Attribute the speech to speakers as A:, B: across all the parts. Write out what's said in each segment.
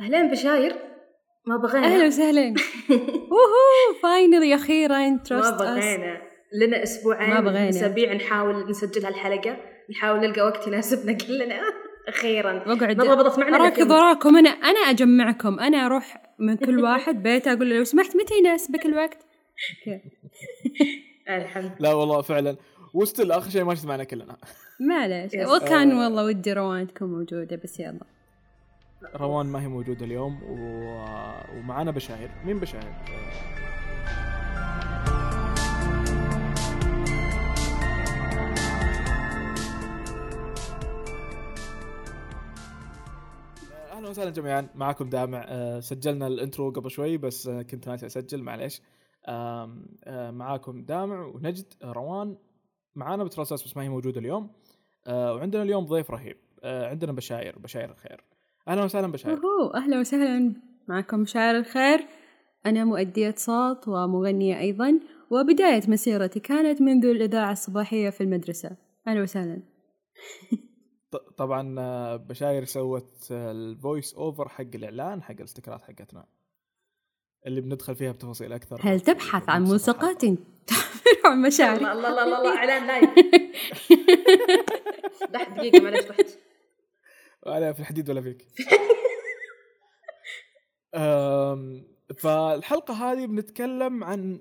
A: أهلين بشاير؟ ما بغينا.
B: أهلا وسهلا. ووهو فاينلي أخيرا
A: ما
B: تراست
A: بغينا. لنا أسبوعين
B: ما بغينا.
A: اسابيع نحاول نسجل هالحلقة. نحاول نلقى وقت يناسبنا كلنا. أخيرا.
B: بقعد
A: ما ضبطت معنا
B: اراكض وراكم. أنا أنا أجمعكم. أنا أروح من كل واحد بيته أقول له لو سمحت متى يناسبك الوقت؟ أوكي.
A: الحمد.
C: لا والله فعلا. وستل آخر شيء ما شفت معنا كلنا.
B: معليش. وكان
C: آه.
B: والله ودي روان تكون موجودة بس يلا.
C: روان ما هي موجودة اليوم و... ومعانا بشاير مين بشاير؟ أهلا وسهلا جميعا. معكم دامع. آه، سجلنا الإنترو قبل شوي بس آه، كنت ناسي أسجل معليش. آه، معاكم دامع ونجد روان. معانا بتراسس بس ما هي موجودة اليوم. وعندنا اليوم ضيف رهيب. عندنا بشاير. بشاير الخير. أهلا وسهلا بشاير
B: وهو أهلا وسهلا. معكم بشاير الخير. أنا مؤدية صوت ومغنية أيضا. وبداية مسيرتي كانت منذ الإذاعة الصباحية في المدرسة. أهلا وسهلا.
C: طبعا آه، بشاير سوت آه، ال voice over حق الإعلان حق الاسكتشات حقتنا. اللي بندخل فيها بتفاصيل أكثر.
B: هل تبحث عن
C: الحلقة.
B: تعبر عن مشاعرك
A: الله الله الله الله إعلان live. دقيقة معلش رحت
C: ولا في الحديد ولا فيك. أم، فالحلقة هذه بنتكلم عن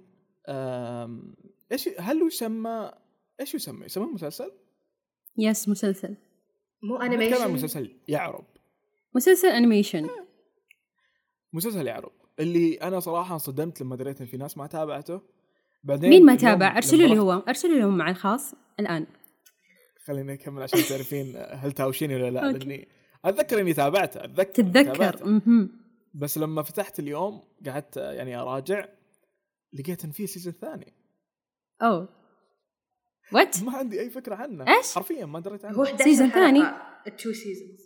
C: إيش هل يسمى إيش يسمى؟ يسمى مسلسل؟
B: yes مسلسل.
A: مو انيميشن
C: مسلسل يعرب.
B: مسلسل انيميشن
C: مسلسل يعرب اللي أنا صراحة انصدمت لما دريت ان في ناس ما تابعته. بعدين
B: مين ما تابع؟ أرسلوا لي هو أرسلوا لهم مع الخاص الآن.
C: خليني أكمل عشان تعرفين هل تهاوشيني ولا لا. لأني أتذكر إني تابعته أتذكر إني
B: تتذكر.
C: بس لما فتحت اليوم قعدت يعني أراجع لقيت إن في season ثاني
B: oh what
C: ما عندي أي فكرة عنه
B: إيش؟
C: حرفيا ما دريت عنه
A: هو 11
B: season ثاني؟
A: two seasons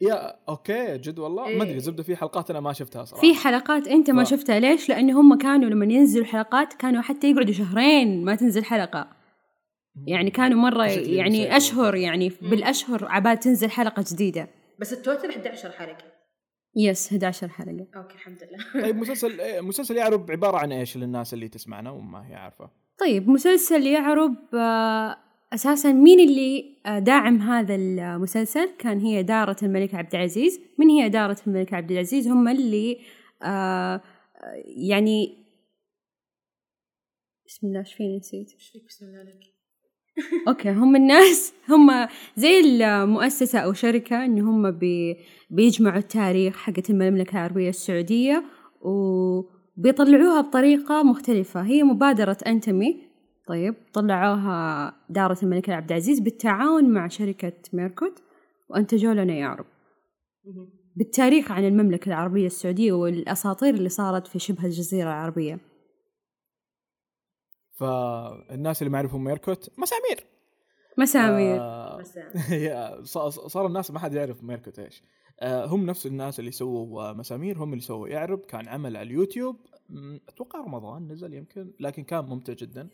C: yeah okay جد والله
A: إيه.
C: ما أدري زبدة في حلقات أنا ما شفتها صراحة
B: في حلقات أنت ما
C: ف-
B: شفتها ليش؟ لأن هم كانوا لما ينزلوا حلقات كانوا حتى يقعدوا شهرين ما تنزل حلقة يعني كانوا
C: مرة
B: يعني. أشهر يعني بالأشهر عبال تنزل حلقة جديدة.
A: بس ال total 11 حلقة.
B: yes 11 حلقة.
A: okay الحمد لله.
C: طيب مسلسل إيه، مسلسل يعرب عبارة عن إيش للناس اللي تسمعنا وما هي عارفة؟
B: طيب مسلسل يعرب آه، أساسا مين اللي آه، داعم هذا المسلسل؟ كان هي دارة الملك عبد العزيز. من هي دارة الملك عبد العزيز؟ هم اللي آه، يعني بسم الله إيش فيني نسيت؟
A: إيش فيك بسم الله عليك؟
B: okay هم الناس هم زي المؤسسة أو شركة إن هم بي بيجمعوا التاريخ حقت المملكة العربية السعودية وبيطلعوها بطريقة مختلفة. هي مبادرة أنتمي طيب طلعوها دارة الملك عبد العزيز بالتعاون مع شركة ميركوت وأنتجوا لنا يعرب
A: مهم.
B: بالتاريخ عن المملكة العربية السعودية والأساطير اللي صارت في شبه الجزيرة العربية.
C: فالناس اللي ما يعرفون ميركوت مسامير.
B: مسامير.
C: آه،
A: بس
C: يا ص- صار الناس ما حد يعرف ميركوت إيش. آه، هم نفس الناس اللي سووا آه، مسامير هم اللي سووا يعرب كان عمل على اليوتيوب. أتوقع رمضان نزل يمكن لكن كان ممتع جدا.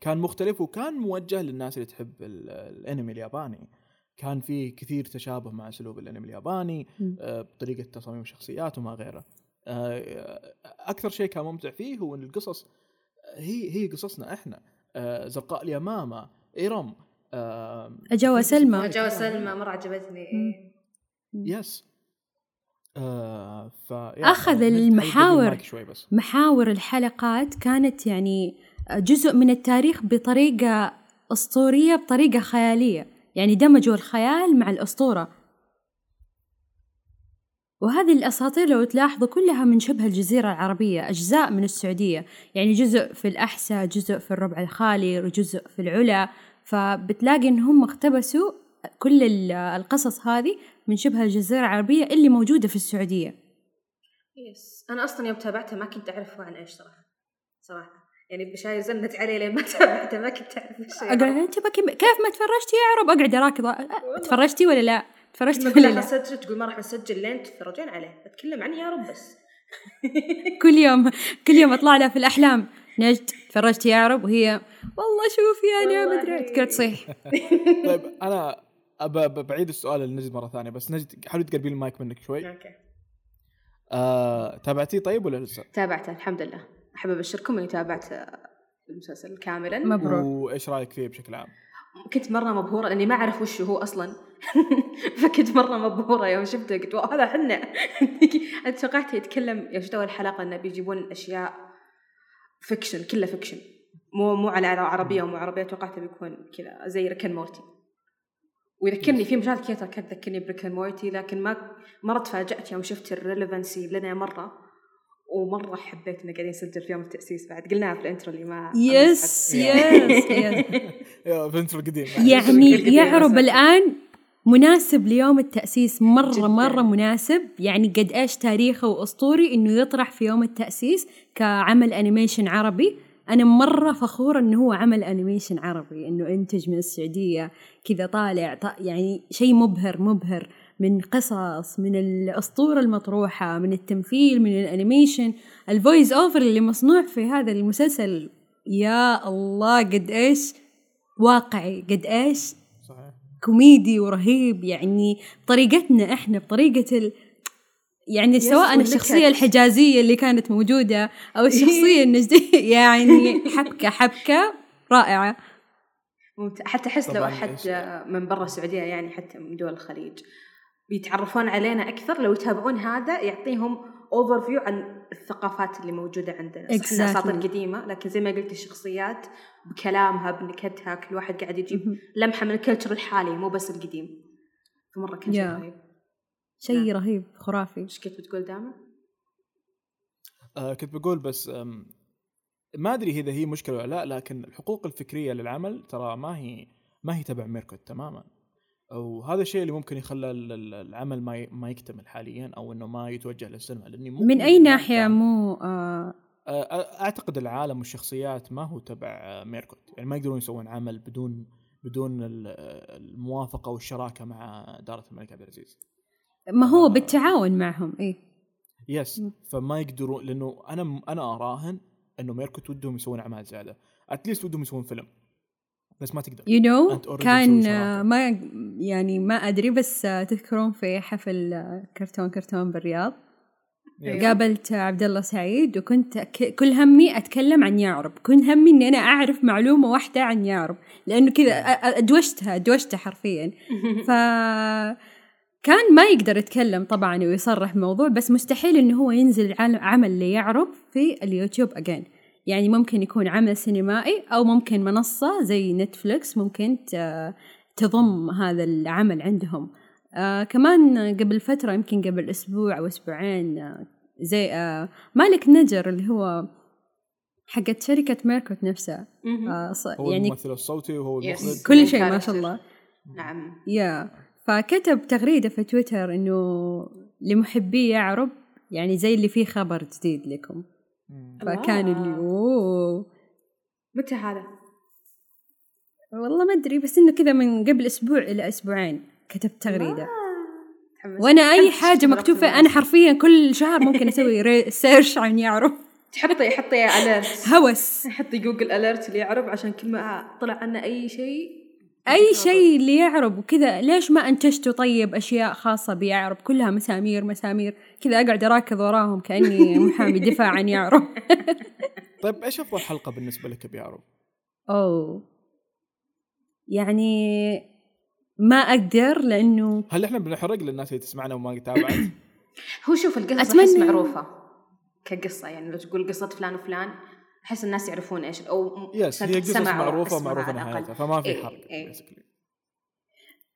C: كان مختلف وكان موجه للناس اللي تحب ال- الأنمي الياباني. كان في كثير تشابه مع أسلوب الأنمي الياباني. آه، بطريقة تصاميم الشخصيات وما غيره. آه، أكثر شيء كان ممتع فيه هو إن القصص هي هي قصصنا إحنا آه، زرقاء اليمامة ارم في قصص
B: سلمى.
C: كثيرة.
A: سلمى مرة عجبتني
B: مم.
C: يس آه ف حيقرب
B: المحاور.
C: المايك شوي بس
B: محاور الحلقات كانت يعني جزء من التاريخ بطريقة أسطورية بطريقة خيالية يعني دمجوا الخيال مع الأسطورة وهذه الأساطير لو تلاحظوا كلها من شبه الجزيرة العربية أجزاء من السعودية. يعني جزء في الأحساء جزء في الربع الخالي وجزء في العلا. فبتلاقي إن هم اقتبسوا كل ال- القصص هذه من شبه الجزيرة العربية اللي موجودة في السعودية.
A: يس. أنا أصلا يوم تابعته ما كنت أعرف هو عن إيش صراحة صراحة. يعني بشاير زنت علي لين ما تابعته ما كنت أعرف إيش
B: أقول أنت بكي كيف ما تفرجتي يا رب أقعد أراكض. أ- تفرجتي ولا لا؟ ولا
A: لها
B: لا؟
A: نسجل تقول ما راح نسجل لين تتفرجين عليه. أتكلم عن يا رب بس.
B: كل يوم كل يوم أطلع لها في الأحلام. نجد تفرجتي يا رب وهي والله شوفي أنا ما. ادري تقعد تصيح.
C: طيب أنا بعيد السؤال لنجد مرة ثانية بس نجد حاولي تقربين المايك منك شوي.
A: أوكي.
C: آه، تابعتيه طيب ولا لسه؟
A: تابعته الحمد لله. أحب أبشركم إني تابعت المسلسل كاملا.
B: مبروك.
C: وإيش رأيك فيه بشكل عام؟
A: كنت مرة مبهورة لأني ما أعرف وش هو أصلا. فكنت مرة مبهورة يوم شفته. قلت هذا حنا. أنا توقعت يتكلم يوم شفت أول حلقة إنه بيجيبون أشياء fiction كله fiction مو مو على عربية ومو عربية توقعته بيكون كذا زي Rick and Morty ويذكرني في مشاهد كثيرة كانت تذكرني ب Rick and Morty لكن ما مرة تفاجأت يوم شفت ال relevancy لنا مرة. ومرة حبيت إنه قاعدين نسجل في يوم التأسيس بعد. قلناها في ال intro اللي ما
B: yes yes yes
C: يا فينتر القديم.
B: يعني
A: القديم
B: يعرب. الآن مناسب ليوم التأسيس مرة
A: جداً.
B: مرة مناسب. يعني قد إيش تاريخه وأسطوري إنه يطرح في يوم التأسيس كعمل animation عربي. أنا مرة فخورة إنه هو عمل animation عربي إنه إنتج من السعودية كذا طالع يعني شيء مبهر مبهر. من قصص من الأسطورة المطروحة من التمثيل من ال animation. ال voice over اللي مصنوع في هذا المسلسل يا الله قد إيش واقعي قد إيش
C: صحيح.
B: كوميدي ورهيب. يعني بطريقتنا إحنا بطريقة ال... يعني سواء. الشخصية الحجازية اللي كانت موجودة أو الشخصية النجدية. يعني حبكة حبكة رائعة.
A: ممتع. حتى أحس لو احد من برا السعودية يعني حتى من دول الخليج. بيتعرفون علينا أكثر لو يتابعون هذا يعطيهم overview عن الثقافات اللي موجودة عندنا.
B: Exactly.
A: أساطير قديمة لكن زي ما قلت الشخصيات بكلامها بنكتها كل واحد قاعد يجيب لمحة من ال culture الحالي مو بس القديم. فمرة كان شيء
B: Yeah.
A: رهيب.
B: شيء رهيب خرافي.
A: إيش كنت بتقول دائما؟
C: آه كنت بقول بس ما أدري إذا هي مشكلة ولا لا لكن الحقوق الفكرية للعمل ترى ما هي ما هي تبع ميركوت تماما. وهذا الشيء اللي ممكن يخلى ال- ال- العمل ما ما يكتمل حاليا أو إنه ما يتوجه للسينما لأني مو
B: من ناحية؟
C: كان-
B: مو آه
C: أعتقد العالم والشخصيات ما هو تبع ميركوت يعني ما يقدرون يسوون عمل بدون بدون ال- الموافقة والشراكة مع داره الملك عبد العزيز.
B: ما هو
C: آه.
B: بالتعاون معهم إيه.
C: yes فما يقدرون لأنه أنا أنا أراهن إنه ميركوت ودهم يسوون أعمال زيادة at least ودهم يسوون فيلم. بس ما تقدر.
B: you know
C: أنت already
B: كان آه،. ما يعني ما أدري بس آه، تذكرون في حفل آه، كرتون كرتون بالرياض.
C: Yes.
B: قابلت عبد الله سعيد وكنت كل همي أتكلم عن يعرب. كل همي إني أنا أعرف معلومة واحدة عن يعرب. لأنه كذا obsessed obsessed حرفيا. ف كان ما يقدر يتكلم طبعا ويصرح موضوع بس مستحيل إنه هو ينزل عمل ليعرب في اليوتيوب again يعني ممكن يكون عمل سينمائي أو ممكن منصة زي نتفليكس ممكن تضم هذا العمل عندهم. آه كمان قبل فترة يمكن قبل أسبوع أو أسبوعين آه زي آه مالك نجر اللي هو حقت شركة ميركوت نفسها. آه ص-
C: هو
B: يعني
C: الممثل الصوتي وهو
A: Yes.
C: المخرج.
B: كل شيء ما. شاء الله.
A: نعم.
B: يا فكتب تغريدة في تويتر إنه لمحبي يعرب يعني زي اللي فيه خبر جديد لكم. فكان. اللي أوه
A: متى هذا؟
B: والله ما أدري بس إنه كذا من قبل أسبوع إلى أسبوعين كتبت تغريدة
A: آه. تحمست.
B: وأنا
A: أي
B: حاجة
A: تشوف
B: مكتوب
A: الوقت
B: فيها
A: أنا.
B: حرفيا كل شهر ممكن أسوي search عن يعرب
A: تحطي حطي alert
B: هوس
A: حطي جوجل alert اللي يعرب عشان كل ما طلع عنا أي شيء
B: أي شيء اللي يعرب وكذا ليش ما أنتجتوا طيب أشياء خاصة بيعرب؟ كلها مسامير مسامير. كذا أقعد أراكض وراهم كأني محامي دفاع عن يعرب.
C: طيب إيش أفضل حلقة بالنسبة لك بيعرب؟
B: أوه. يعني ما أقدر لأنه
C: هل إحنا بنحرق للناس اللي تسمعنا وما تابعت؟
A: هو شوف القصص
B: أتمنى-
A: معروفة كقصة يعني لو تقول قصة فلان وفلان أحس الناس يعرفون إيش أو
C: يس هي قصص
A: معروفة معروفة.
C: نهايتها فما في
A: إيه،
C: حرق
A: إيه.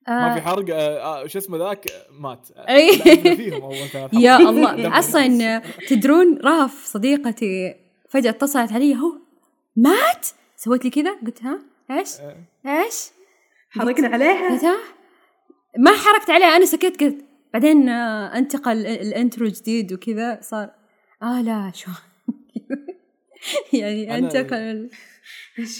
C: ما
B: آه
C: في حرق آه آه، شو اسمه ذاك؟ مات. ثلاث
B: يا. الله أصلا تدرون راف صديقتي فجأة اتصلت علي هو مات؟ سويت لي كذا؟ قلت ها
C: إيش؟
B: إيش؟
A: حرقنا عليها.
B: قلت ها ما حركت عليها أنا سكت قلت بعدين انتقل ال- ال intro جديد وكذا صار آه لا شو؟ يعني
C: أنا-
B: انتقل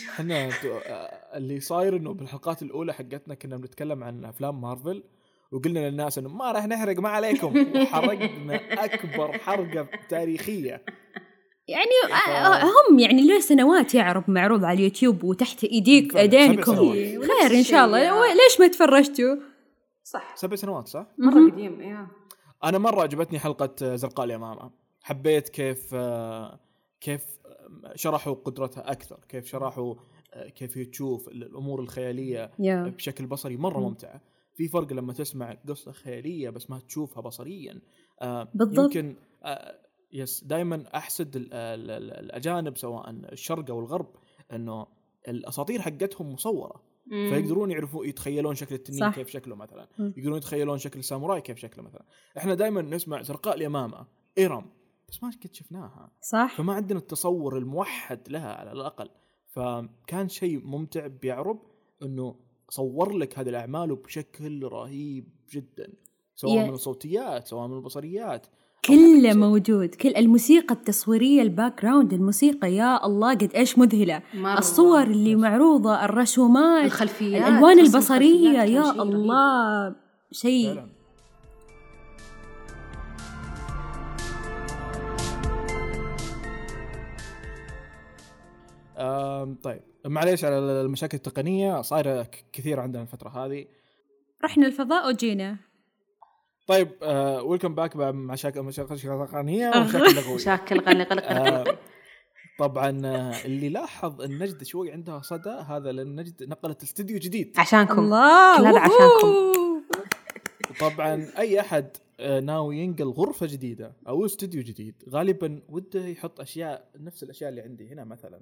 C: إحنا آه، اللي صاير إنه بالحلقات الأولى حقتنا كنا بنتكلم عن أفلام مارفل وقلنا للناس إنه ما راح نحرق ما عليكم. وحرقنا أكبر حرقة تاريخية.
B: يعني آه، هم يعني له سنوات يعرض معروض على اليوتيوب وتحت
C: إيديك
B: ايدينكم
C: سبع سنوات.
B: خير إن شاء الله. و- ليش ما تفرجتوا؟
A: صح.
C: سبع سنوات صح؟
B: مرة.
A: قديم يا
C: أنا مرة عجبتني حلقة آه، زرقاء اليمامة. حبيت كيف آه، كيف آه، شرحوا قدرتها أكثر كيف شرحوا آه، كيف تشوف ال- الأمور الخيالية
B: يا
C: بشكل بصري مرة
B: مم.
C: ممتعة في فرق لما تسمع قصة خيالية بس ما تشوفها بصريا آه،
B: بالضبط.
C: يمكن آه، يس دائما أحسد ال- ال- ال- الأجانب سواء الشرق أو الغرب إنه الأساطير حقتهم مصورة
A: مم.
C: فيقدرون يعرفوا يتخيلون شكل التنين
B: صح.
C: كيف شكله مثلا
B: مم.
C: يقدرون يتخيلون شكل الساموراي كيف شكله مثلا إحنا دائما نسمع زرقاء اليمامة ارم بس ما قد شفناها.
B: صح؟
C: فما عندنا التصور الموحد لها على الأقل. فكان شيء ممتع بيعرب إنه صور لك هذه الأعمال بشكل رهيب جدا. سواء
B: يا-
C: من الصوتيات سواء من البصريات.
B: كله موجود. كل الموسيقى التصويرية ال background الموسيقى يا الله قد إيش مذهلة.
A: مرة.
B: الصور اللي معروضة الرسومات
A: الخلفيات الألوان البصرية
B: يا. الله شيء
C: طيب معليش على المشاكل التقنية صايرة كثير عندنا الفترة هذه.
B: رحنا الفضاء وجينا.
C: طيب ويلكم باك مع مشاكل مشاكل تقنية ومشاكل لغويه
A: مشاكل غني
C: آه، طبعا آه، اللي لاحظ ان نجد شوي عندها صدى هذا لأن نجد نقلت استديو جديد.
A: عشانكم.
B: الله
A: كل هذا
B: وهو.
A: عشانكم.
C: طبعا أي أحد آه، ناوي ينقل غرفة جديدة أو استوديو جديد غالبا وده يحط أشياء نفس الأشياء اللي عندي هنا مثلا.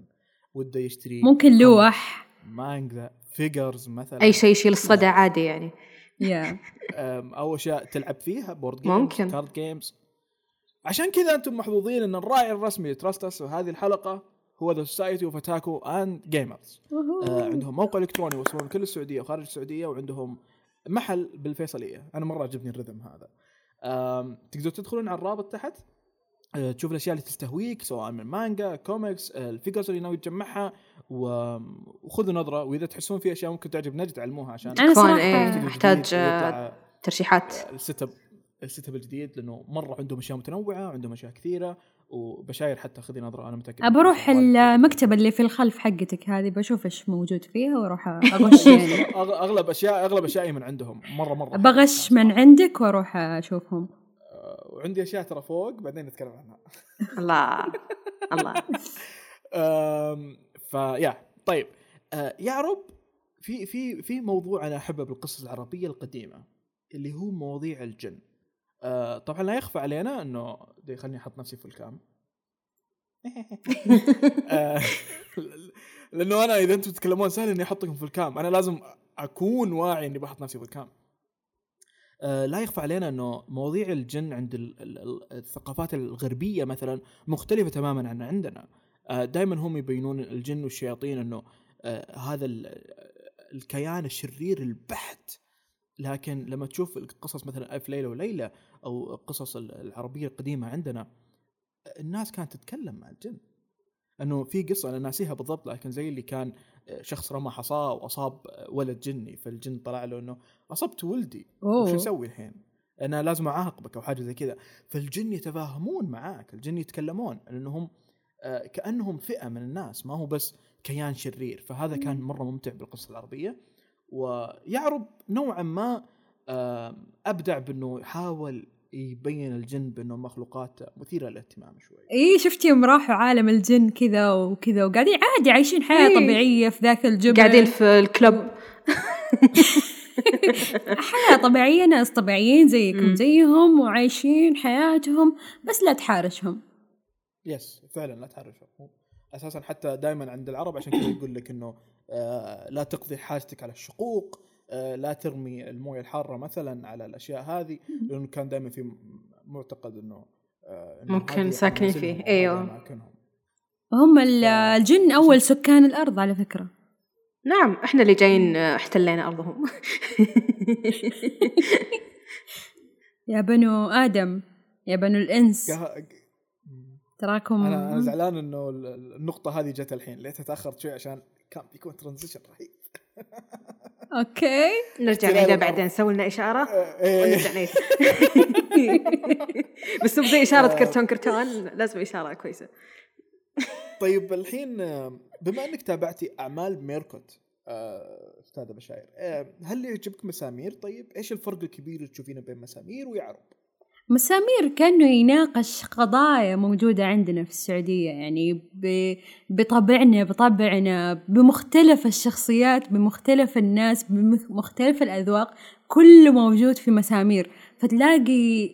C: وده يشتري
B: ممكن لوح.
C: مانجا figures مثلا.
A: أي شيء يشيل الصدى عادي يعني.
C: أو اشياء تلعب فيها board games
A: ممكن.
C: card games عشان كذا أنتم محظوظين إن الراعي الرسمي لتراستس وهذه الحلقة هو ذا Society of Otaku and Gamers عندهم موقع إلكتروني يوصلون كل السعودية وخارج السعودية وعندهم محل بالفيصلية. أنا مرة عجبني الرذم هذا. تقدروا تدخلون على الرابط تحت؟ تشوف الأشياء اللي تستهويك سواء من مانجا كوميكس آه، ال figures اللي ناوي تجمعها وخذوا نظرة وإذا تحسون في أشياء ممكن تعجب نجد علموها عشان
A: أنا
B: صراحة
A: إيه.
C: الجديد يطلع
A: ترشيحات.
C: ال setup ال setup الجديد لأنه مرة عندهم أشياء متنوعة عندهم أشياء كثيرة وبشاير حتى خذي نظرة أنا متأكد
B: ابى أروح المكتبة اللي في الخلف حقتك هذه بشوف إيش موجود فيها وأروح أغش يعني.
C: أغلب أشياء أغلب اشيائي من عندهم مرة مرة
B: بغش من عندك وأروح أشوفهم.
C: آه، وعندي أشياء ترى فوق بعدين نتكلم عنها.
A: الله الله.
C: فيا طيب. آه، يا رب في في في موضوع أنا أحبه بالقصص العربية القديمة اللي هو مواضيع الجن. آه، طبعا لا يخفى علينا إنه دي خليني أحط نفسي في الكام آه، لأنه أنا إذا أنتم تتكلمون سهل إني أحطكم في الكام أنا لازم أكون واعي إني بحط نفسي في الكام لا يخفى علينا إنه مواضيع الجن عند ال- ال- ال- الثقافات الغربية مثلا مختلفة تماما عن عندنا. دائما هم يبينون الجن والشياطين إنه آه، هذا ال- الكيان الشرير البحت. لكن لما تشوف القصص مثلا ألف ليلة وليلة أو ال- العربية القديمة عندنا الناس كانت تتكلم مع الجن. إنه في قصة أنا ناسيها بالضبط لكن زي اللي كان آه، شخص رمى حصاه وأصاب ولد جني فالجن طلع له إنه أصبت ولدي. وش أسوي الحين؟ أنا لازم أعاقبك أو حاجة زي كذا. فالجن يتفاهمون معاك الجن يتكلمون لأنهم آه، كأنهم فئة من الناس ما هو بس كيان شرير. فهذا كان مرة ممتع بالقصة العربية. ويعرب نوعا ما آه، أبدع بأنه يحاول يبين الجن بأنه مخلوقات مثيرة للاهتمام شوي.
B: إي شفتي يوم راحوا عالم الجن كذا وكذا وقاعدين عادي عايشين حياة
A: إيه.
B: طبيعية في ذاك الجبل.
A: قاعدين في الكلب.
B: حياة طبيعية ناس طبيعيين زيكم
A: مم.
B: زيهم وعايشين حياتهم بس لا تحارشهم
C: يس فعلا لا تحرشهم أساسا حتى دائما عند العرب عشان كذا يقول لك إنه آه لا تقضي حاجتك على الشقوق لا ترمي الموية الحارة مثلا على الأشياء هذه لأنه كان دائما في معتقد إنه آه إنه
A: ممكن ساكنين فيه، أيوه.
C: أماكنهم.
B: هم ال- الجن أول سكان الأرض على فكرة.
A: نعم إحنا اللي جايين آه، احتلينا أرضهم.
B: يا بنو آدم يا بنو
C: الإنس.
B: تراكم.
C: أنا أنا زعلان إنه ال- ال- النقطة هذه جت الحين. ليتها تأخرت شوي عشان كان بيكون ترانزيشن رهيب.
B: أوكي.
A: نرجع نعيدها
C: الأرض.
A: بعدين نسوي لنا إشارة.
C: آه، إيه.
A: ونرجع نعيد. بس مو زي إشارة كرتون كرتون لازم إشارة كويسة.
C: طيب الحين آه، بما إنك تابعتي أعمال ميركوت آه، أستاذة بشاير آه، هل يعجبك مسامير؟ طيب إيش الفرق الكبير اللي تشوفينه بين مسامير ويعرب
B: مسامير كأنه يناقش قضايا موجودة عندنا في السعودية يعني بطبعنا بطبعنا بمختلف الشخصيات بمختلف الناس بمختلف الأذواق كله موجود في مسامير. فتلاقي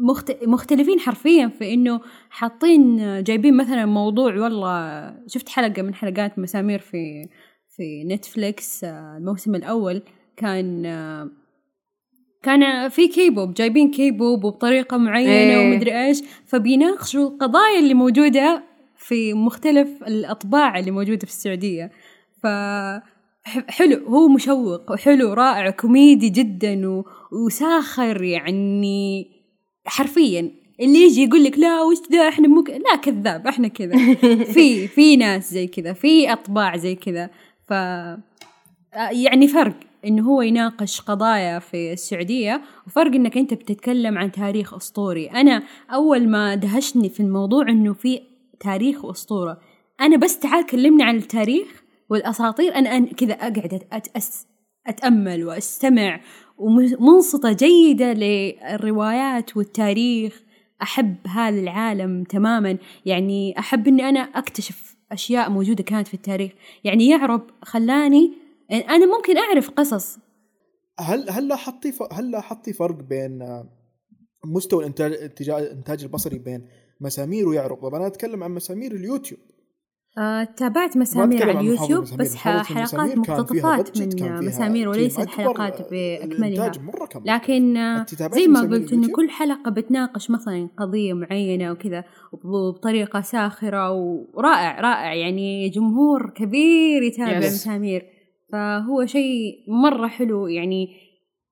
B: مخت... مختلفين حرفيا في إنه حاطين جايبين مثلا موضوع والله شفت حلقة من حلقات مسامير في في نتفليكس الموسم الأول كان كان في كيبوب جايبين كيبوب وبطريقة معينة
A: إيه.
B: ومدري إيش فبيناقشوا القضايا اللي موجودة في مختلف الأطباع اللي موجودة في السعودية. ف حلو هو مشوق وحلو رائع كوميدي جدا و... وساخر يعني حرفيا. اللي يجي يقول لك لا وش ذا؟ إحنا مو لا كذاب إحنا كذا. في في ناس زي كذا في أطباع زي كذا. ف يعني فرق. إنه هو يناقش قضايا في السعودية وفرق إنك أنت بتتكلم عن تاريخ أسطوري. أنا أول ما دهشني في الموضوع إنه في تاريخ واسطوره أنا بس تعال كلمني عن التاريخ والأساطير أنا أنا كذا أقعد أتأس أتأمل وأستمع ومنصتة جيدة للروايات والتاريخ. أحب هذا العالم تماما. يعني أحب إني أنا أكتشف أشياء موجودة كانت في التاريخ. يعني يعرب خلاني أنا ممكن أعرف قصص.
C: هل هل لاحظتي ف... هل لاحظتي فرق بين آه، مستوى الانتاج الانتاج الإنتاج البصري بين مسامير ويعرب طبعا أنا أتكلم عن مسامير اليوتيوب.
B: آه، تابعت مسامير على اليوتيوب
C: مسامير.
B: بس حلقات مقتطفات من مسامير
C: تيم
B: وليست
C: أكبر،
B: حلقات
C: آه،
B: بأكملها.
C: الإنتاج مرة كان
B: لكن آه، زي ما قلت انه؟ كل حلقة بتناقش مثلا قضية معينة وكذا وبطريقة ساخرة ورائع رائع. يعني جمهور كبير يتابع
A: Yes.
B: مسامير. فهو شيء مرة حلو يعني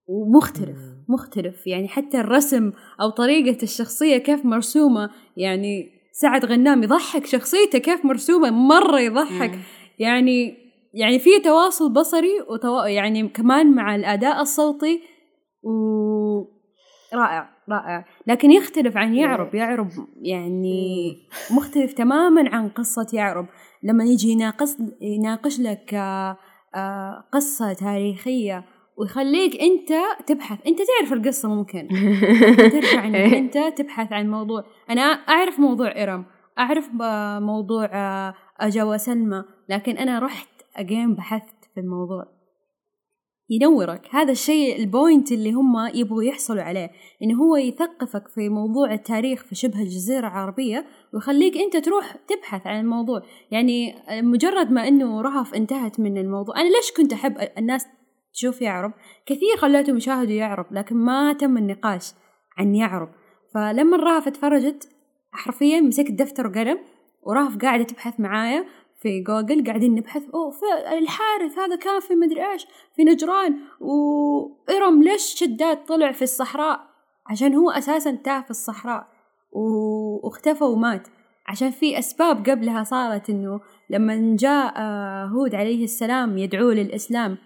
B: ومختلف مختلف. يعني حتى الرسم أو طريقة الشخصية كيف مرسومة يعني سعد غنام يضحك شخصيته كيف مرسومة مرة يضحك.
A: مم.
B: يعني يعني في تواصل بصري وتوا... يعني كمان مع الأداء الصوتي و رائع رائع. لكن يختلف عن يعرب. يعرب يعني مختلف تماما عن قصة يعرب. لما يجي يناقص يناقش لك قصة تاريخية ويخليك أنت تبحث. أنت تعرف القصة ممكن. ترجع انك أنت تبحث عن موضوع. أنا أعرف موضوع ارم أعرف موضوع آه، أجا وسلمى. لكن أنا رحت أجين بحثت في الموضوع. ينورك. هذا الشيء البوينت اللي هم يبغوا يحصلوا عليه إنه هو يثقفك في موضوع التاريخ في شبه الجزيرة العربية ويخليك أنت تروح تبحث عن الموضوع. يعني مجرد ما إنه رهف انتهت من الموضوع. أنا ليش كنت أحب الناس تشوف يعرب؟ كثير خلاتهم يشاهدوا يعرب لكن ما تم النقاش عن يعرب. فلما رهف اتفرجت حرفيا مسكت دفتر وقلم ورهف قاعدة تبحث معايا في جوجل قاعدين نبحث. في الحارث هذا كان في مدري إيش في نجران وإرم ليش شداد طلع في الصحراء؟ عشان هو أساسا تاه في الصحراء واختفى ومات. عشان في أسباب قبلها صارت إنه لما جاء آه، هود عليه السلام يدعوه للإسلام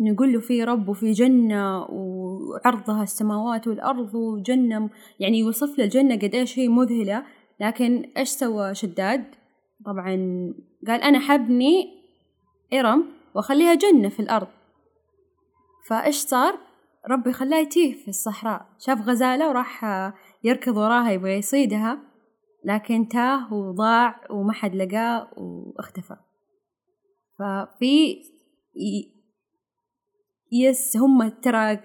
B: نقول له في رب وفي جنة وعرضها السماوات والأرض وجنة يعني يوصف له الجنة قد إيش هي مذهلة لكن إيش سوى شداد؟ طبعا قال أنا حبني إرم وأخليها جنة في الأرض. فإيش صار؟ ربي خلاه يتيه في الصحراء. شاف غزالة وراح يركض وراها يبغى يصيدها لكن تاه وضاع وما حد لقاه واختفى. ففي يس هم ترى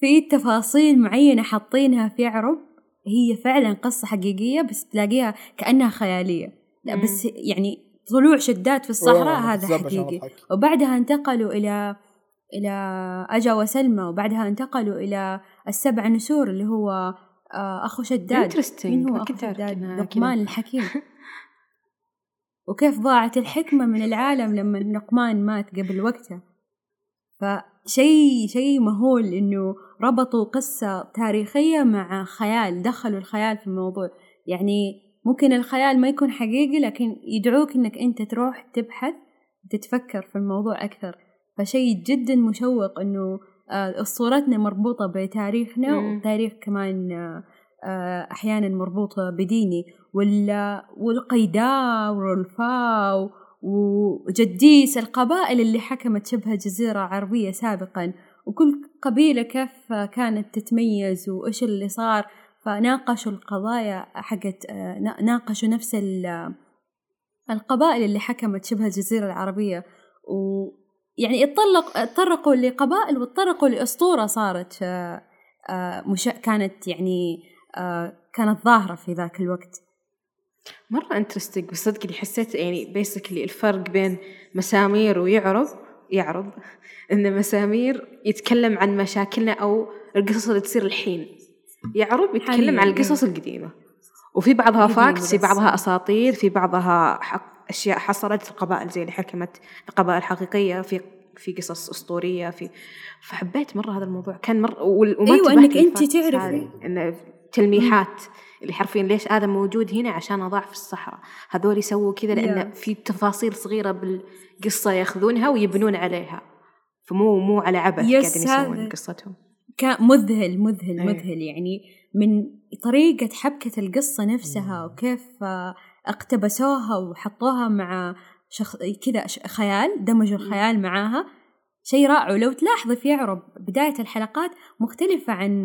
B: في تفاصيل معينة حاطينها في عرب. هي فعلا قصة حقيقية بس تلاقيها كأنها خيالية. لا. بس يعني طلوع شداد في الصحراء هذا حقيقي. وبعدها انتقلوا إلى إلى أجا وسلمى وبعدها انتقلوا إلى السبع نسور اللي هو آه، أخو شداد. مين هو أخو شداد لقمان. الحكيم وكيف ضاعت الحكمة من العالم لما لقمان مات قبل وقته فشيء شيء مهول إنه ربطوا قصة تاريخية مع خيال دخلوا الخيال في الموضوع يعني ممكن الخيال ما يكون حقيقي لكن يدعوك إنك أنت تروح تبحث تتفكر في الموضوع أكثر. فشيء جدا مشوق إنه آه، أسطورتنا مربوطة بتاريخنا
A: مم.
B: وتاريخ كمان آه، آه، أحيانا مربوطة بديني. وال والقيداء والفاء وجديس القبائل اللي حكمت شبه الجزيرة العربية سابقا. وكل قبيلة كيف كانت تتميز وإيش اللي صار. فناقشوا القضايا حقت آه، نا- ناقشوا نفس ال- القبائل اللي حكمت شبه الجزيرة العربية. ويعني اتطلق اتطرقوا لقبائل واتطرقوا لأسطورة صارت آه، آه، مش كانت يعني كانت ظاهرة في ذاك الوقت.
A: مرة انترستنج بس صدق اللي حسيت يعني بيسكلي الفرق بين مسامير ويعرب يعرب إن مسامير يتكلم عن مشاكلنا أو القصص اللي تصير الحين. يعرب يتكلم عن القصص القديمة وفي بعضها facts في. بعضها أساطير في بعضها حق أشياء حصلت القبائل زي اللي حكمت قبائل حقيقية في في قصص أسطورية في فحبيت مرة هذا الموضوع كان مرة وال- وما
B: إنك أنت
A: لل
B: facts
A: تعرفي. إنه تلميحات اللي حرفيا ليش آدم موجود هنا عشان ضاع في الصحراء هذول يسووا كذا لأن
B: Yeah.
A: في تفاصيل صغيرة بالقصة ياخذونها ويبنون عليها فمو مو على عبث قاعدين يسوون. قصتهم
B: كان مذهل مذهل
A: أيه.
B: مذهل يعني من طريقة حبكة القصة نفسها وكيف آه، اقتبسوها وحطوها مع شخص كذا خيال دمجوا الخيال معاها. شيء رائع. ولو تلاحظي في يعرب بداية الحلقات مختلفة عن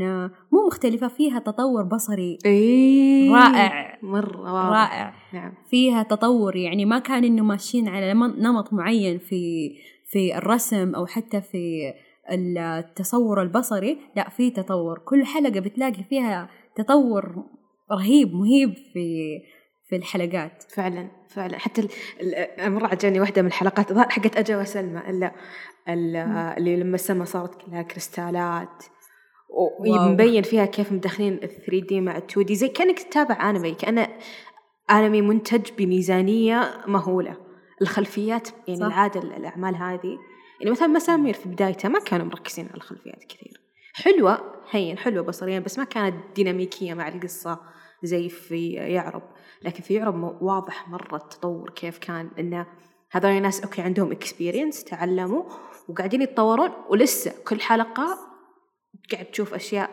B: مو مختلفة فيها تطور بصري
A: اي
B: رائع.
A: مرة واضح.
B: رائع.
A: نعم.
B: فيها تطور يعني ما كان إنه ماشيين على نمط معين في في الرسم أو حتى في التصور البصري لا في تطور. كل حلقة بتلاقي فيها تطور رهيب مهيب في في الحلقات.
A: فعلا فعلا. حتى مرة عجبني واحدة من الحلقات حقت أجا وسلمى. اللي لما السما صارت كلها كريستالات. ومبين فيها كيف مدخلين ال 3 دي مع ال 2 دي زي كأنك تتابع أنمي كأنه أنمي منتج بميزانية مهولة. الخلفيات يعني
B: صح.
A: العادة ال- الأعمال هذه يعني مثلا مسامير في بدايتها ما كانوا مركزين على الخلفيات كثير. حلوة هين حلوة بصريا بس ما كانت ديناميكية مع القصة زي في يعرب. لكن في يعرب واضح مرة التطور كيف كان إنه هذول الناس أوكي عندهم experience تعلموا وقاعدين يتطورون ولسه كل حلقة قاعد تشوف أشياء.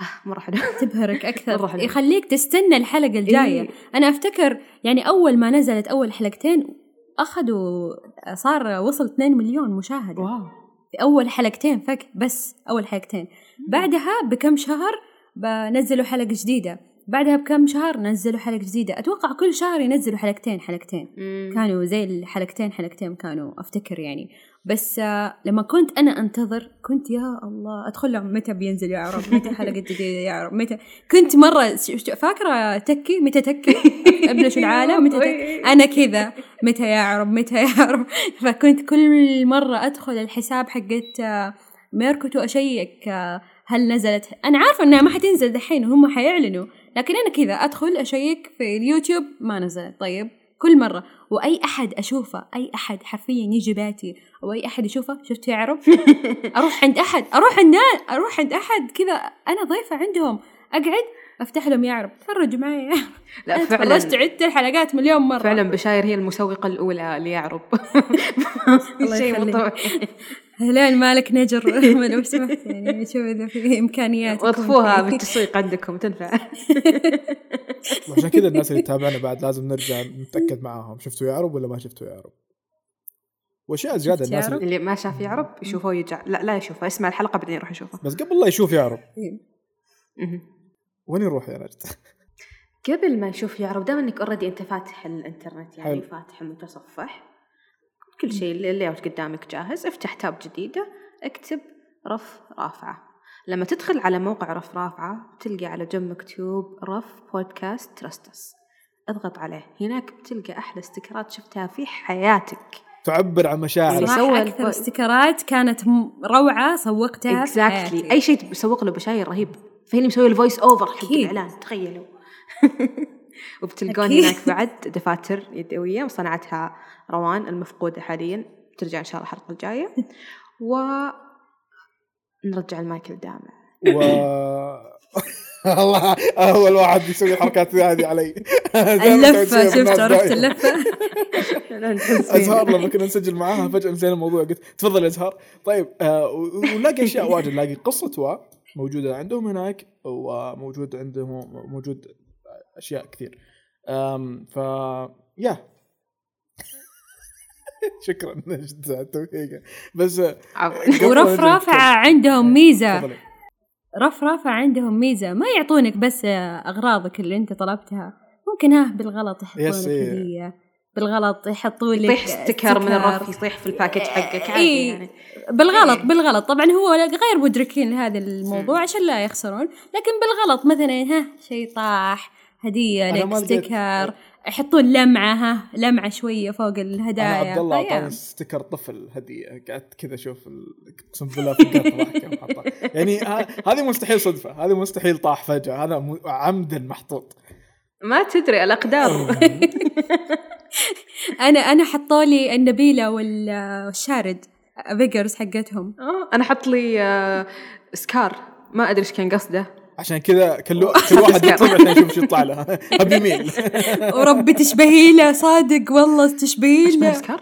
A: آه مرة حلوة.
B: تبهرك
A: حلو.
B: يخليك تستنى الحلقة الجاية.
A: إيه.
B: أنا أفتكر يعني أول ما نزلت أول حلقتين أخذوا صار وصل 2 مليون مشاهدة.
A: واو.
B: في أول حلقتين فك بس أول حلقتين. بعدها بكم شهر بنزلوا حلقة جديدة. بعدها بكم شهر نزلوا حلقة جديدة. أتوقع كل شهر ينزلوا حلقتين حلقتين. كانوا زي الحلقتين حلقتين كانوا أفتكر يعني. بس آه لما كنت أنا أنتظر كنت يا الله أدخل لهم متى بينزل يا عرب متى حلقة جديدة يا عرب متى؟ كنت ش- فاكرة تكي؟ متى تكي؟ أبلش العالم متى تكي؟ أنا كذا. متى يا عرب متى يا عرب فكنت كل مرة أدخل الحساب حقت آه، ميركوتو أشيك آه، هل نزلت؟ أنا عارفة إنها ما حتنزل دحين وهم حيعلنوا لكن أنا كذا أدخل أشيك في اليوتيوب ما نزلت. طيب. كل مرة وأي أحد أشوفه أي أحد حرفيا يجي بيتي أو أي أحد يشوفه شفت يا عرب أروح عند أحد أروح عند أروح عند أحد كذا أنا ضيفة عندهم أقعد؟ أفتح لهم يا عرب تفرجوا معي.
A: لا
B: أنا
A: فعلا.
B: تفرجت عدت الحلقات مليون مرة.
A: فعلا بشاير هي المسوقة الأولى ليعرب.
B: الله
A: شيء
B: يخليك. هلال مالك نجر. لو سمحت يعني شوف إذا في إمكانيات
A: وظفوها بالتسويق عندكم تنفع.
C: وعشان كذا الناس اللي تتابعنا بعد لازم نرجع نتأكد معاهم. شفتوا يعرب ولا ما شفتوا يعرب وأشياء
B: زيادة
C: الناس
B: يعرب؟
C: اللي...
A: اللي ما شاف يعرب يشوفه يرجع لا لا يشوفه. يسمع الحلقة بعدين يروح يشوفه.
C: بس قبل لا يشوف يعرب
A: مهم.
C: وين يروح يا نجد؟
A: قبل ما يشوف يعرب دام إنك already أنت فاتح الإنترنت يعني
C: حلو.
A: فاتح المتصفح كل شيء اللي out قدامك جاهز. افتح tab جديدة. اكتب رف رافعة. لما تدخل على موقع رف رافعة تلقى على جنب مكتوب رف بودكاست ترستس اضغط عليه. هناك بتلقى أحلى استكرات شفتها في حياتك.
C: تعبر عن مشاعرك.
B: صراحة أكثر استيكرات كانت روعة سوقتها
A: exactly
B: حياتي.
A: أي شيء بيسوق له بشاير رهيب. فهي اللي مسوي ال voice over
B: حق.
A: الإعلان. تخيلوا. وبتلقون
B: أكيد.
A: هناك بعد دفاتر يدوية صنعتها روان المفقودة حاليا. ترجع إن شاء الله الحلقة الجاية. و نرجع المايك لدامع
C: و الله اول واحد يسوي الحركات هذه علي.
B: اللفة شفت عرفت اللفة؟
C: أزهار لما كنا نسجل معاها فجأة نسينا الموضوع. قلت تفضل يا أزهار. طيب آه ونلاقي أشياء واجد. نلاقي قصة وا موجودة عندهم هناك وموجود عندهم موجود أشياء كثير. أم ف يا شكرا نجد بس. قبل
B: ورف
C: نجد
B: رافعة عندهم ميزة.
C: تفضلي.
B: رف رافعة عندهم ميزة. ما يعطونك بس أغراضك اللي أنت طلبتها. ممكن ها بالغلط يحطون لك
C: إيه.
B: هدية بالغلط يحطوا لك
A: يطيح sticker من الرف يطيح في ال package حقك عادي
B: إيه.
A: يعني.
B: بالغلط
A: إيه.
B: بالغلط. طبعا هو غير مدركين لهذا الموضوع عشان لا يخسرون. لكن بالغلط مثلا ها شيء طاح. هدية
C: أنا
B: لك sticker يحطون لمعة ها لمعة شوية فوق
C: أنا
B: الهدايا
C: عبد الله
B: فيا.
C: أعطاني sticker طفل هدية. قعدت كذا أشوف ال- أقسم بالله. يعني هذه مستحيل صدفة. هذه مستحيل طاح فجأة. هذا عمدا محطوط.
A: ما تدري الاقدار
B: أنا أنا حطوا لي النبيلة وال- والشارد figures حقتهم.
A: أنا حط لي آه، سكار. ما أدري إيش كان قصده.
C: عشان كذا كل كل واحد يطلع عشان يشوف إيش يطلع له. ابي ميل
B: وربي تشبهي له صادق والله تشبهي
A: إيش
B: له.
A: سكار؟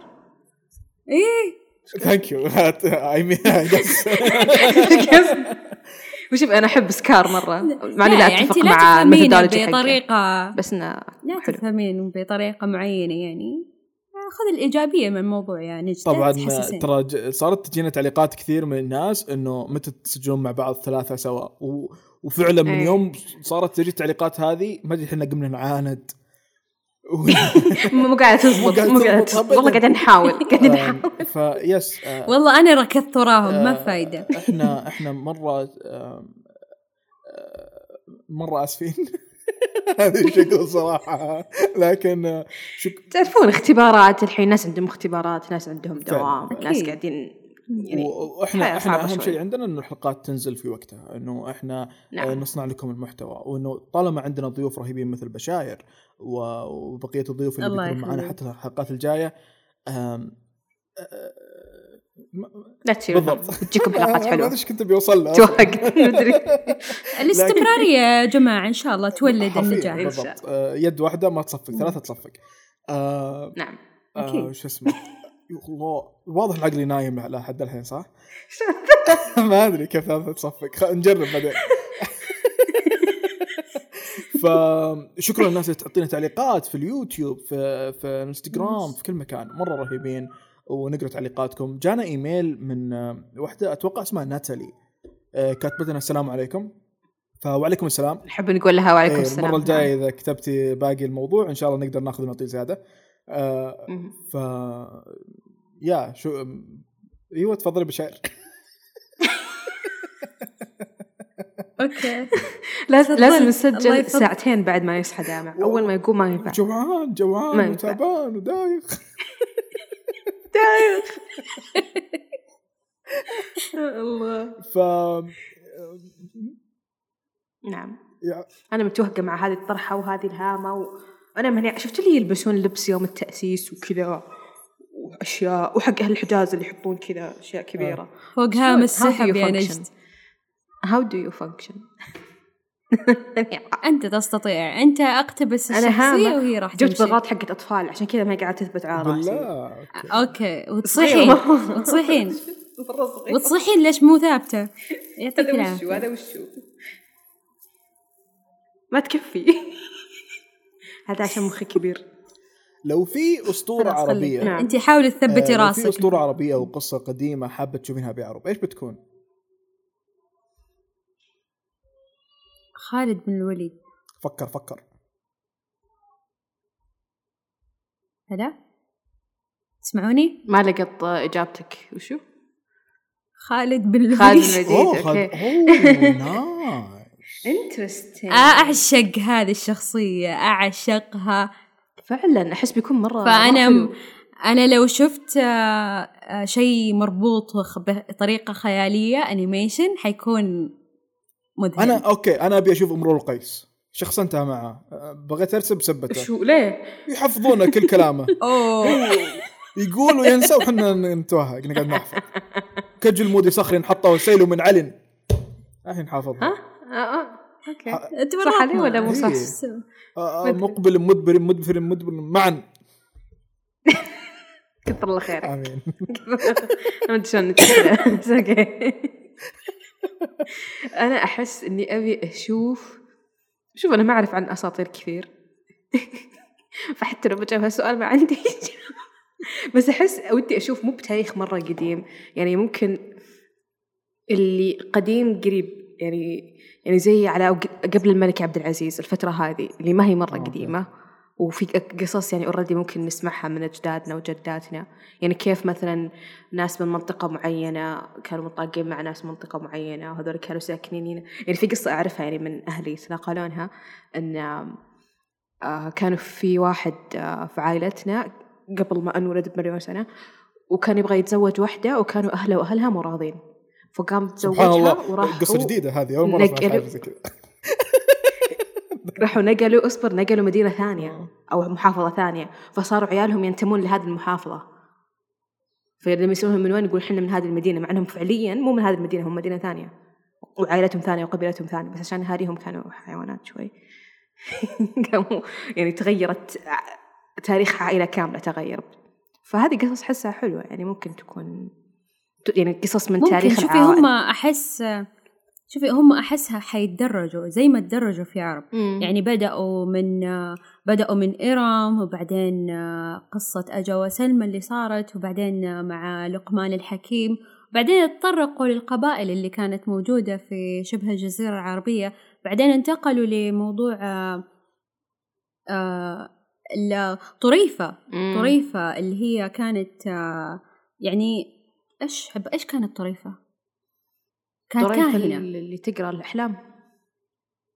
B: إيه.
C: Thank you I mean
A: وشوف أنا أحب سكار مرة. مع إني لا
B: يعني أتفق
A: مع
B: تفهمين
A: ال methodology
B: بطريقة
A: بس إنه
B: لا
A: حلو.
B: تفهمين بطريقة معينة يعني. خذ الإيجابية من الموضوع يعني.
C: طبعا. ترى ج- صارت تجينا تعليقات كثير من الناس إنه متى تسجلون مع بعض ثلاثة سوا. و... وفعلا من
A: إيه.
C: يوم صارت تجي التعليقات هذه ما أدري إحنا قمنا نعاند.
A: مو قاعدة تزبط
C: مو قاعدة تزبط
A: والله. قاعدين نحاول قاعدين نحاول
C: آم، فيس آه،
B: والله أنا ركضت وراهم ما
C: آه، فايدة إحنا إحنا مرة آه، مرة آسفين هذه شكل صراحة لكن آه، شك
A: تعرفون اختبارات الحين ناس عندهم اختبارات ناس عندهم دوام. ناس قاعدين يعني وإحنا
C: إحنا
A: أهم.
C: شيء عندنا إنه الحلقات تنزل في وقتها إنه إحنا
A: نعم.
C: آه، نصنع لكم المحتوى وإنه طالما عندنا ضيوف رهيبين مثل بشاير وبقية الضيوف اللي بيكونوا معنا. حتى الحلقات الجاية آم، آه،
A: لا تشيلوا
C: بالضبط
A: تجيكم حلقات
C: ما أدري
A: حلوة
C: إيش كنت بيوصل له أصلاً.
A: توهقت مدري
B: الاستمرارية يا جماعة إن شاء الله تولد النجاح
C: بالضبط آه، يد واحدة ما تصفق ثلاثة تصفق
A: نعم
B: أكيد.
C: شو اسمه الله واضح إن عقلي نايم على حد الحين صح؟ ما أدري كيف تصفق. نجرب بعدين. فشكرا للناس اللي تعطينا تعليقات في اليوتيوب في في الإنستغرام في كل مكان. مرة رهيبين. ونقرأ تعليقاتكم. جانا إيميل من آه، واحدة أتوقع اسمها ناتالي. آه، كاتبت لنا السلام عليكم. فوعليكم السلام.
A: نحب نقول لها وعليكم
C: إيه،
A: السلام.
C: المره الجاية إذا كتبتي باقي الموضوع إن شاء الله نقدر ناخذ ونعطي زيادة. آه. ف يا شو أيوه تفضلي بشاير
B: أوكي.
A: لازم. لازم نسجل. ساعتين بعد ما يصحى دامع أول ما يقوم ما ينفع.
C: جوعان جوعان. وتعبان ودايخ.
A: دايخ. الله.
C: ف
A: نعم. أنا متوهقة مع هذه الطرحة وهذه الهامة وأنا من شفت اللي يلبسون لبس يوم التأسيس وكذا وأشياء وحق أهل الحجاز اللي يحطون كذا أشياء كبيرة.
B: فوق
A: شلون؟
B: هام
A: How do
B: السحب
A: you
B: يا
A: function?
B: نجد
A: How do you function?
B: أنت تستطيع. أنت أقتبس
A: أنا الشخصية.
B: وهي راح
A: جبت
B: تمشي.
A: بغاط حقت أطفال عشان كذا ما قاعدة تثبت على
C: رأسي. أوكي.
A: أوكي
B: وتصيحين. وتصيحين
A: مرة صغيرة.
B: وتصيحين ليش مو ثابتة؟ يعطيك
A: هذا وشو
B: العافية.
A: هذا وشو؟ ما تكفي. هذا عشان مخي كبير.
C: لو في
B: أسطورة.
C: عربية
A: نعم.
B: انت حاولي تثبتي
C: آه، لو
B: راسك.
C: في أسطورة عربية أو قصة قديمة حابة تشوفينها بعرب إيش بتكون؟
B: خالد بن الوليد.
C: فكر فكر.
B: هلا؟ تسمعوني؟
A: ما لقط إجابتك. وشو؟
B: خالد بن الوليد.
A: خالد بن الوليد
C: أوه
A: أوكي.
C: خد- أوه Nice.
A: Interesting
B: أعشق هذه الشخصية أعشقها.
A: فعلا أحس بيكون مرة
B: م-
A: حلو.
B: أنا لو شفت آه، آه، شيء مربوط بطريقة خيالية animation حيكون مذهل.
C: أنا أوكي أنا أبي أشوف أمرؤ القيس. شخصنتها معه. بغيت أرسم سبته
A: شو ليه؟
C: يحفظونه كل كلامه.
B: أوه.
C: يقول وينسى وحنا نتوهق نقعد نحفظ. كجل مودي صخري نحطه وسيله من علن. الحين حافظها.
A: ها؟ آه آه أوكي.
C: ح-
A: صح. علي ولا مو صح؟
C: إيه. آه، آه، مقبل مدبر مدبر مدبر معا
A: كثر الله خيرك
C: آمين.
A: ما أدري شلون أنا أحس إني أبي أشوف شوف أنا ما أعرف عن أساطير كثير. فحتى لو بجاوب هالسؤال ما عندي. بس أحس ودي أشوف مو بتاريخ مرة قديم. يعني ممكن اللي قديم قريب. يعني يعني زي على قبل الملك عبد العزيز الفترة هذه اللي ما هي مرة
C: أوكي.
A: قديمة وفي قصص يعني already ممكن نسمعها من أجدادنا وجداتنا. يعني كيف مثلا ناس من منطقة معينة كانوا متطاقين مع ناس من منطقة معينة وهذول كانوا ساكنين هنا. يعني في قصة أعرفها يعني من أهلي تناقلونها إن آه، كانوا في واحد آه، في عائلتنا قبل ما أنولد بمليون سنة وكان يبغى يتزوج واحدة وكانوا أهله وأهلها مو راضين فقام تزوجها وراح
C: قصة جديدة هذه أول مرة أسمع
A: نقلب.
C: حاجة زي كذا.
A: راحوا نقلوا اصبر نقلوا مدينة ثانية أو محافظة ثانية. فصاروا عيالهم ينتمون لهذه المحافظة. فلما يسألونهم من وين يقول إحنا من هذه المدينة مع إنهم فعليا مو من هذه المدينة هم مدينة ثانية. وعائلتهم ثانية وقبيلتهم ثانية بس عشان أهاليهم كانوا حيوانات شوي. كانوا يعني تغيرت تاريخ عائلة كاملة تغير. فهذه قصص حسها حلوة يعني ممكن تكون يعني قصص من
B: ممكن.
A: تاريخ
B: شوفي
A: العوائل.
B: هم أحس شوفي هم أحسها حيتدرجوا زي ما تدرجوا في عرب.
A: مم.
B: يعني بدأوا من بدأوا من إرم وبعدين قصة أجا وسلمى اللي صارت وبعدين مع لقمان الحكيم. بعدين تطرقوا للقبائل اللي كانت موجودة في شبه الجزيرة العربية. بعدين انتقلوا لموضوع آه، آه،
A: مم.
B: طريفة اللي هي كانت آه، يعني إيش؟ إيش كانت طريفة؟ كانت
A: طريقة
B: كاهنة.
A: اللي تقرأ الأحلام.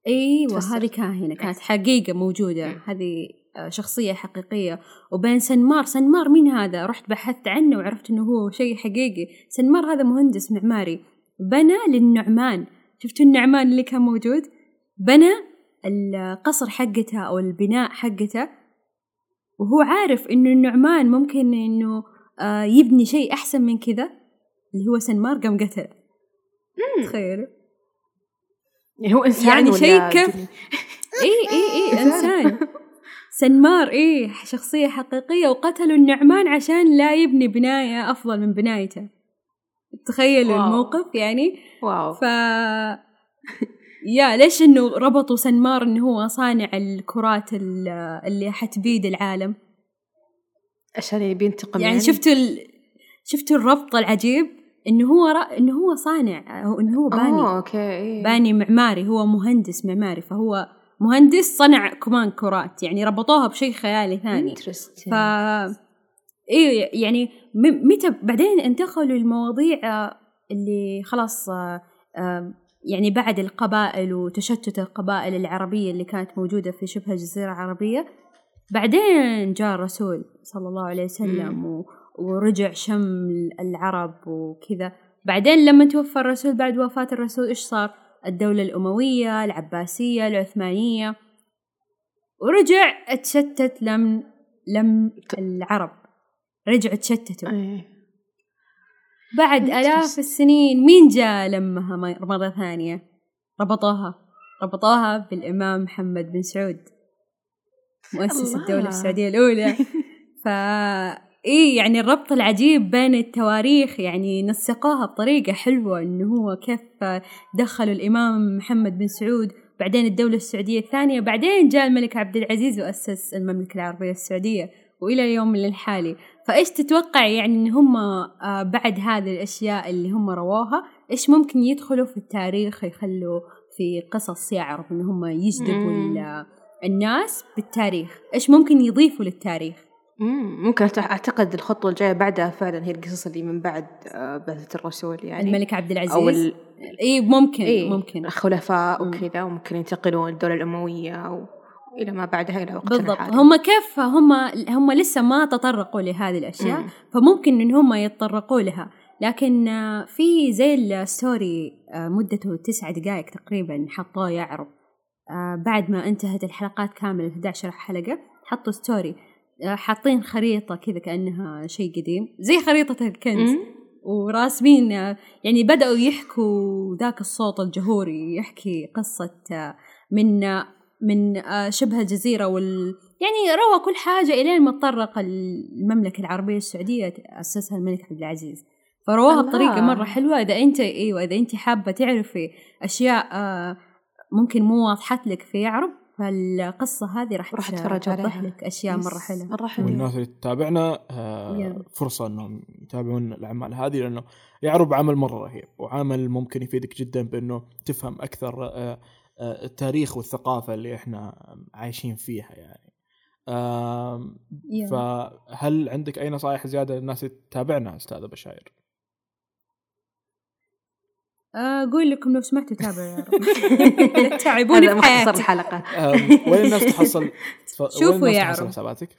B: أيوه
A: تفسر.
B: هذه كاهنة كانت حقيقة موجودة.
A: مم.
B: هذه آه، شخصية حقيقية. وبين سنمار سنمار مين هذا؟ رحت بحثت عنه وعرفت إنه هو شيء حقيقي. سنمار هذا مهندس معماري. بنى للنعمان. شفتوا النعمان اللي كان موجود؟ بنى القصر حقته أو البناء حقته. وهو عارف إنه النعمان ممكن إنه آه، يبني شيء أحسن من كذا اللي هو سنمار قام قتل تخيلوا
A: يعني هو إنسان
B: يعني شيء كيف-
A: جن؟
B: اي اي اي إنسان. سنمار إيه شخصية حقيقية وقتلوا النعمان عشان لا يبني بناية أفضل من بنايته. تخيلوا
A: wow.
B: الموقف يعني.
A: wow.
B: ف يا ليش إنه ربطوا سنمار إنه هو صانع الكرات ال- اللي حتبيد العالم؟
A: عشان يبي ينتقم
B: يعني شفتوا ال... شفتوا الربط العجيب؟ إنه هو ر... إنه هو صانع أو إنه هو باني.
A: آه أوكي إيه.
B: باني معماري هو مهندس معماري فهو مهندس صنع كمان كرات يعني ربطوها بشيء خيالي ثاني. ف إيه يعني م- متى بعدين انتقلوا للمواضيع آه، اللي خلاص آه، آه، يعني بعد القبائل وتشتت القبائل العربية اللي كانت موجودة في شبه الجزيرة العربية. بعدين جاء الرسول صلى الله عليه وسلم و... ورجع شم العرب وكذا. بعدين لما توفى الرسول بعد وفاة الرسول إيش صار؟ الدولة الأموية العباسية العثمانية. ورجع تشتت لم لم العرب. رجعوا تشتتوا.
A: إيه.
B: بعد آلاف السنين مين جاء لمها مرة ثانية؟ ربطوها. ربطوها بالإمام محمد بن سعود. مؤسس. الدولة السعودية الأولى. ف إيه يعني الربط العجيب بين التواريخ يعني نسقوها بطريقة حلوة إنه هو كيف دخلوا الإمام محمد بن سعود بعدين الدولة السعودية الثانية بعدين جاء الملك عبد العزيز وأسس المملكة العربية السعودية وإلى اليوم الحالي فإيش تتوقع يعني إن هم آه، بعد هذه الأشياء اللي هم رووها إيش ممكن يدخلوا في التاريخ يخلوا في قصص يعرف إن هم يجذبوا الناس بالتاريخ إيش ممكن يضيفوا للتاريخ
A: مم. ممكن أعتقد الخطوة الجاية بعدها فعلا هي القصص اللي من بعد آه، بعثة الرسول يعني
B: الملك عبد العزيز
A: أو ال...
B: إيه ممكن
A: إيه
B: ممكن
A: الخلفاء. وكذا وممكن ينتقلون الدولة الأموية أو إلى ما بعدها إلى وقتنا
B: بالضبط
A: الحالي.
B: هم كيف هم هم لسه ما تطرقوا لهذه الأشياء
A: مم.
B: فممكن إن هم يتطرقوا لها لكن آه، في زي ال story آه، مدته تسعة دقائق تقريبا حطوه يعرض آه، بعد ما انتهت الحلقات كاملة 11 حلقة حطوا story آه، حاطين خريطة كذا كأنها شيء قديم. زي خريطة الكنز. وراسمين آه، يعني بدأوا يحكوا ذاك الصوت الجهوري يحكي قصة من من شبه الجزيرة وال يعني روى كل حاجة إلين ما تطرق المملكة العربية السعودية أسسها الملك عبد العزيز. فروها
A: الله.
B: بطريقة مرة حلوة. إذا أنت أيوة إذا أنت حابة تعرفي أشياء آه، ممكن مو واضحت لك في يعرب فالقصة هذه راح
A: راح
B: توضح
A: عليها.
B: لك أشياء مرة حلوة
A: مرة حلوة
C: والناس اللي تتابعنا آه
B: يلا.
C: فرصة إنهم يتابعون الأعمال هذه لأنه يعرب عمل مرة رهيب وعمل ممكن يفيدك جدا بإنه تفهم أكثر آه آه التاريخ والثقافة اللي إحنا عايشين فيها يعني. فهل عندك أي نصائح زيادة للناس اللي تتابعنا أستاذة بشاير؟
B: أقول لكم لو سمحتوا تابعوا يا رب تعبوني في
A: مختصر
B: حياتي
A: الحلقة
C: آم، وين الناس تحصل
B: شوفوا
C: وين الناس
B: يا
C: تحصل
B: عرب.
C: حساباتك؟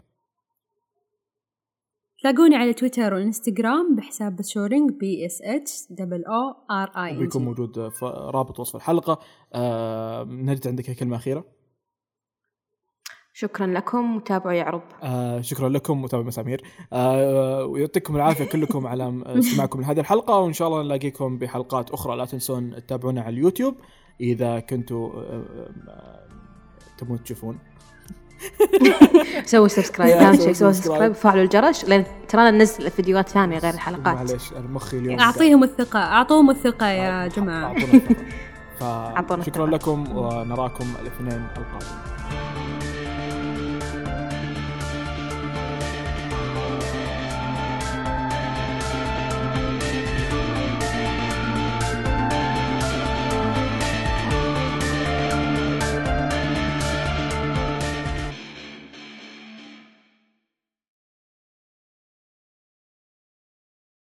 B: تلاقوني على تويتر وإنستغرام بحساب بشورينج B S H double O R E
C: بيكون موجود في رابط وصف الحلقة نجد عندك كلمة أخيرة؟
A: شكرا لكم وتابعوا يعرب
C: آه شكرا لكم متابع مسامير. آه ويعطيكم العافية كلكم على استماعكم لهذه الحلقة وإن شاء الله نلاقيكم بحلقات أخرى. لا تنسون تتابعونا على اليوتيوب إذا كنتوا آه آه تبون تشوفون.
A: سووا subscribe
C: يا،
A: أهم
C: سووا
A: شيء سووا subscribe. وفعلوا الجرس لأن ترانا ننزل فيديوهات ثانية غير الحلقات.
C: معليش مخي اليوم
B: أعطيهم الثقة أعطوهم الثقة يا جماعة.
C: اعطونا فشكرا
A: الثقة.
C: لكم ونراكم الاثنين القادم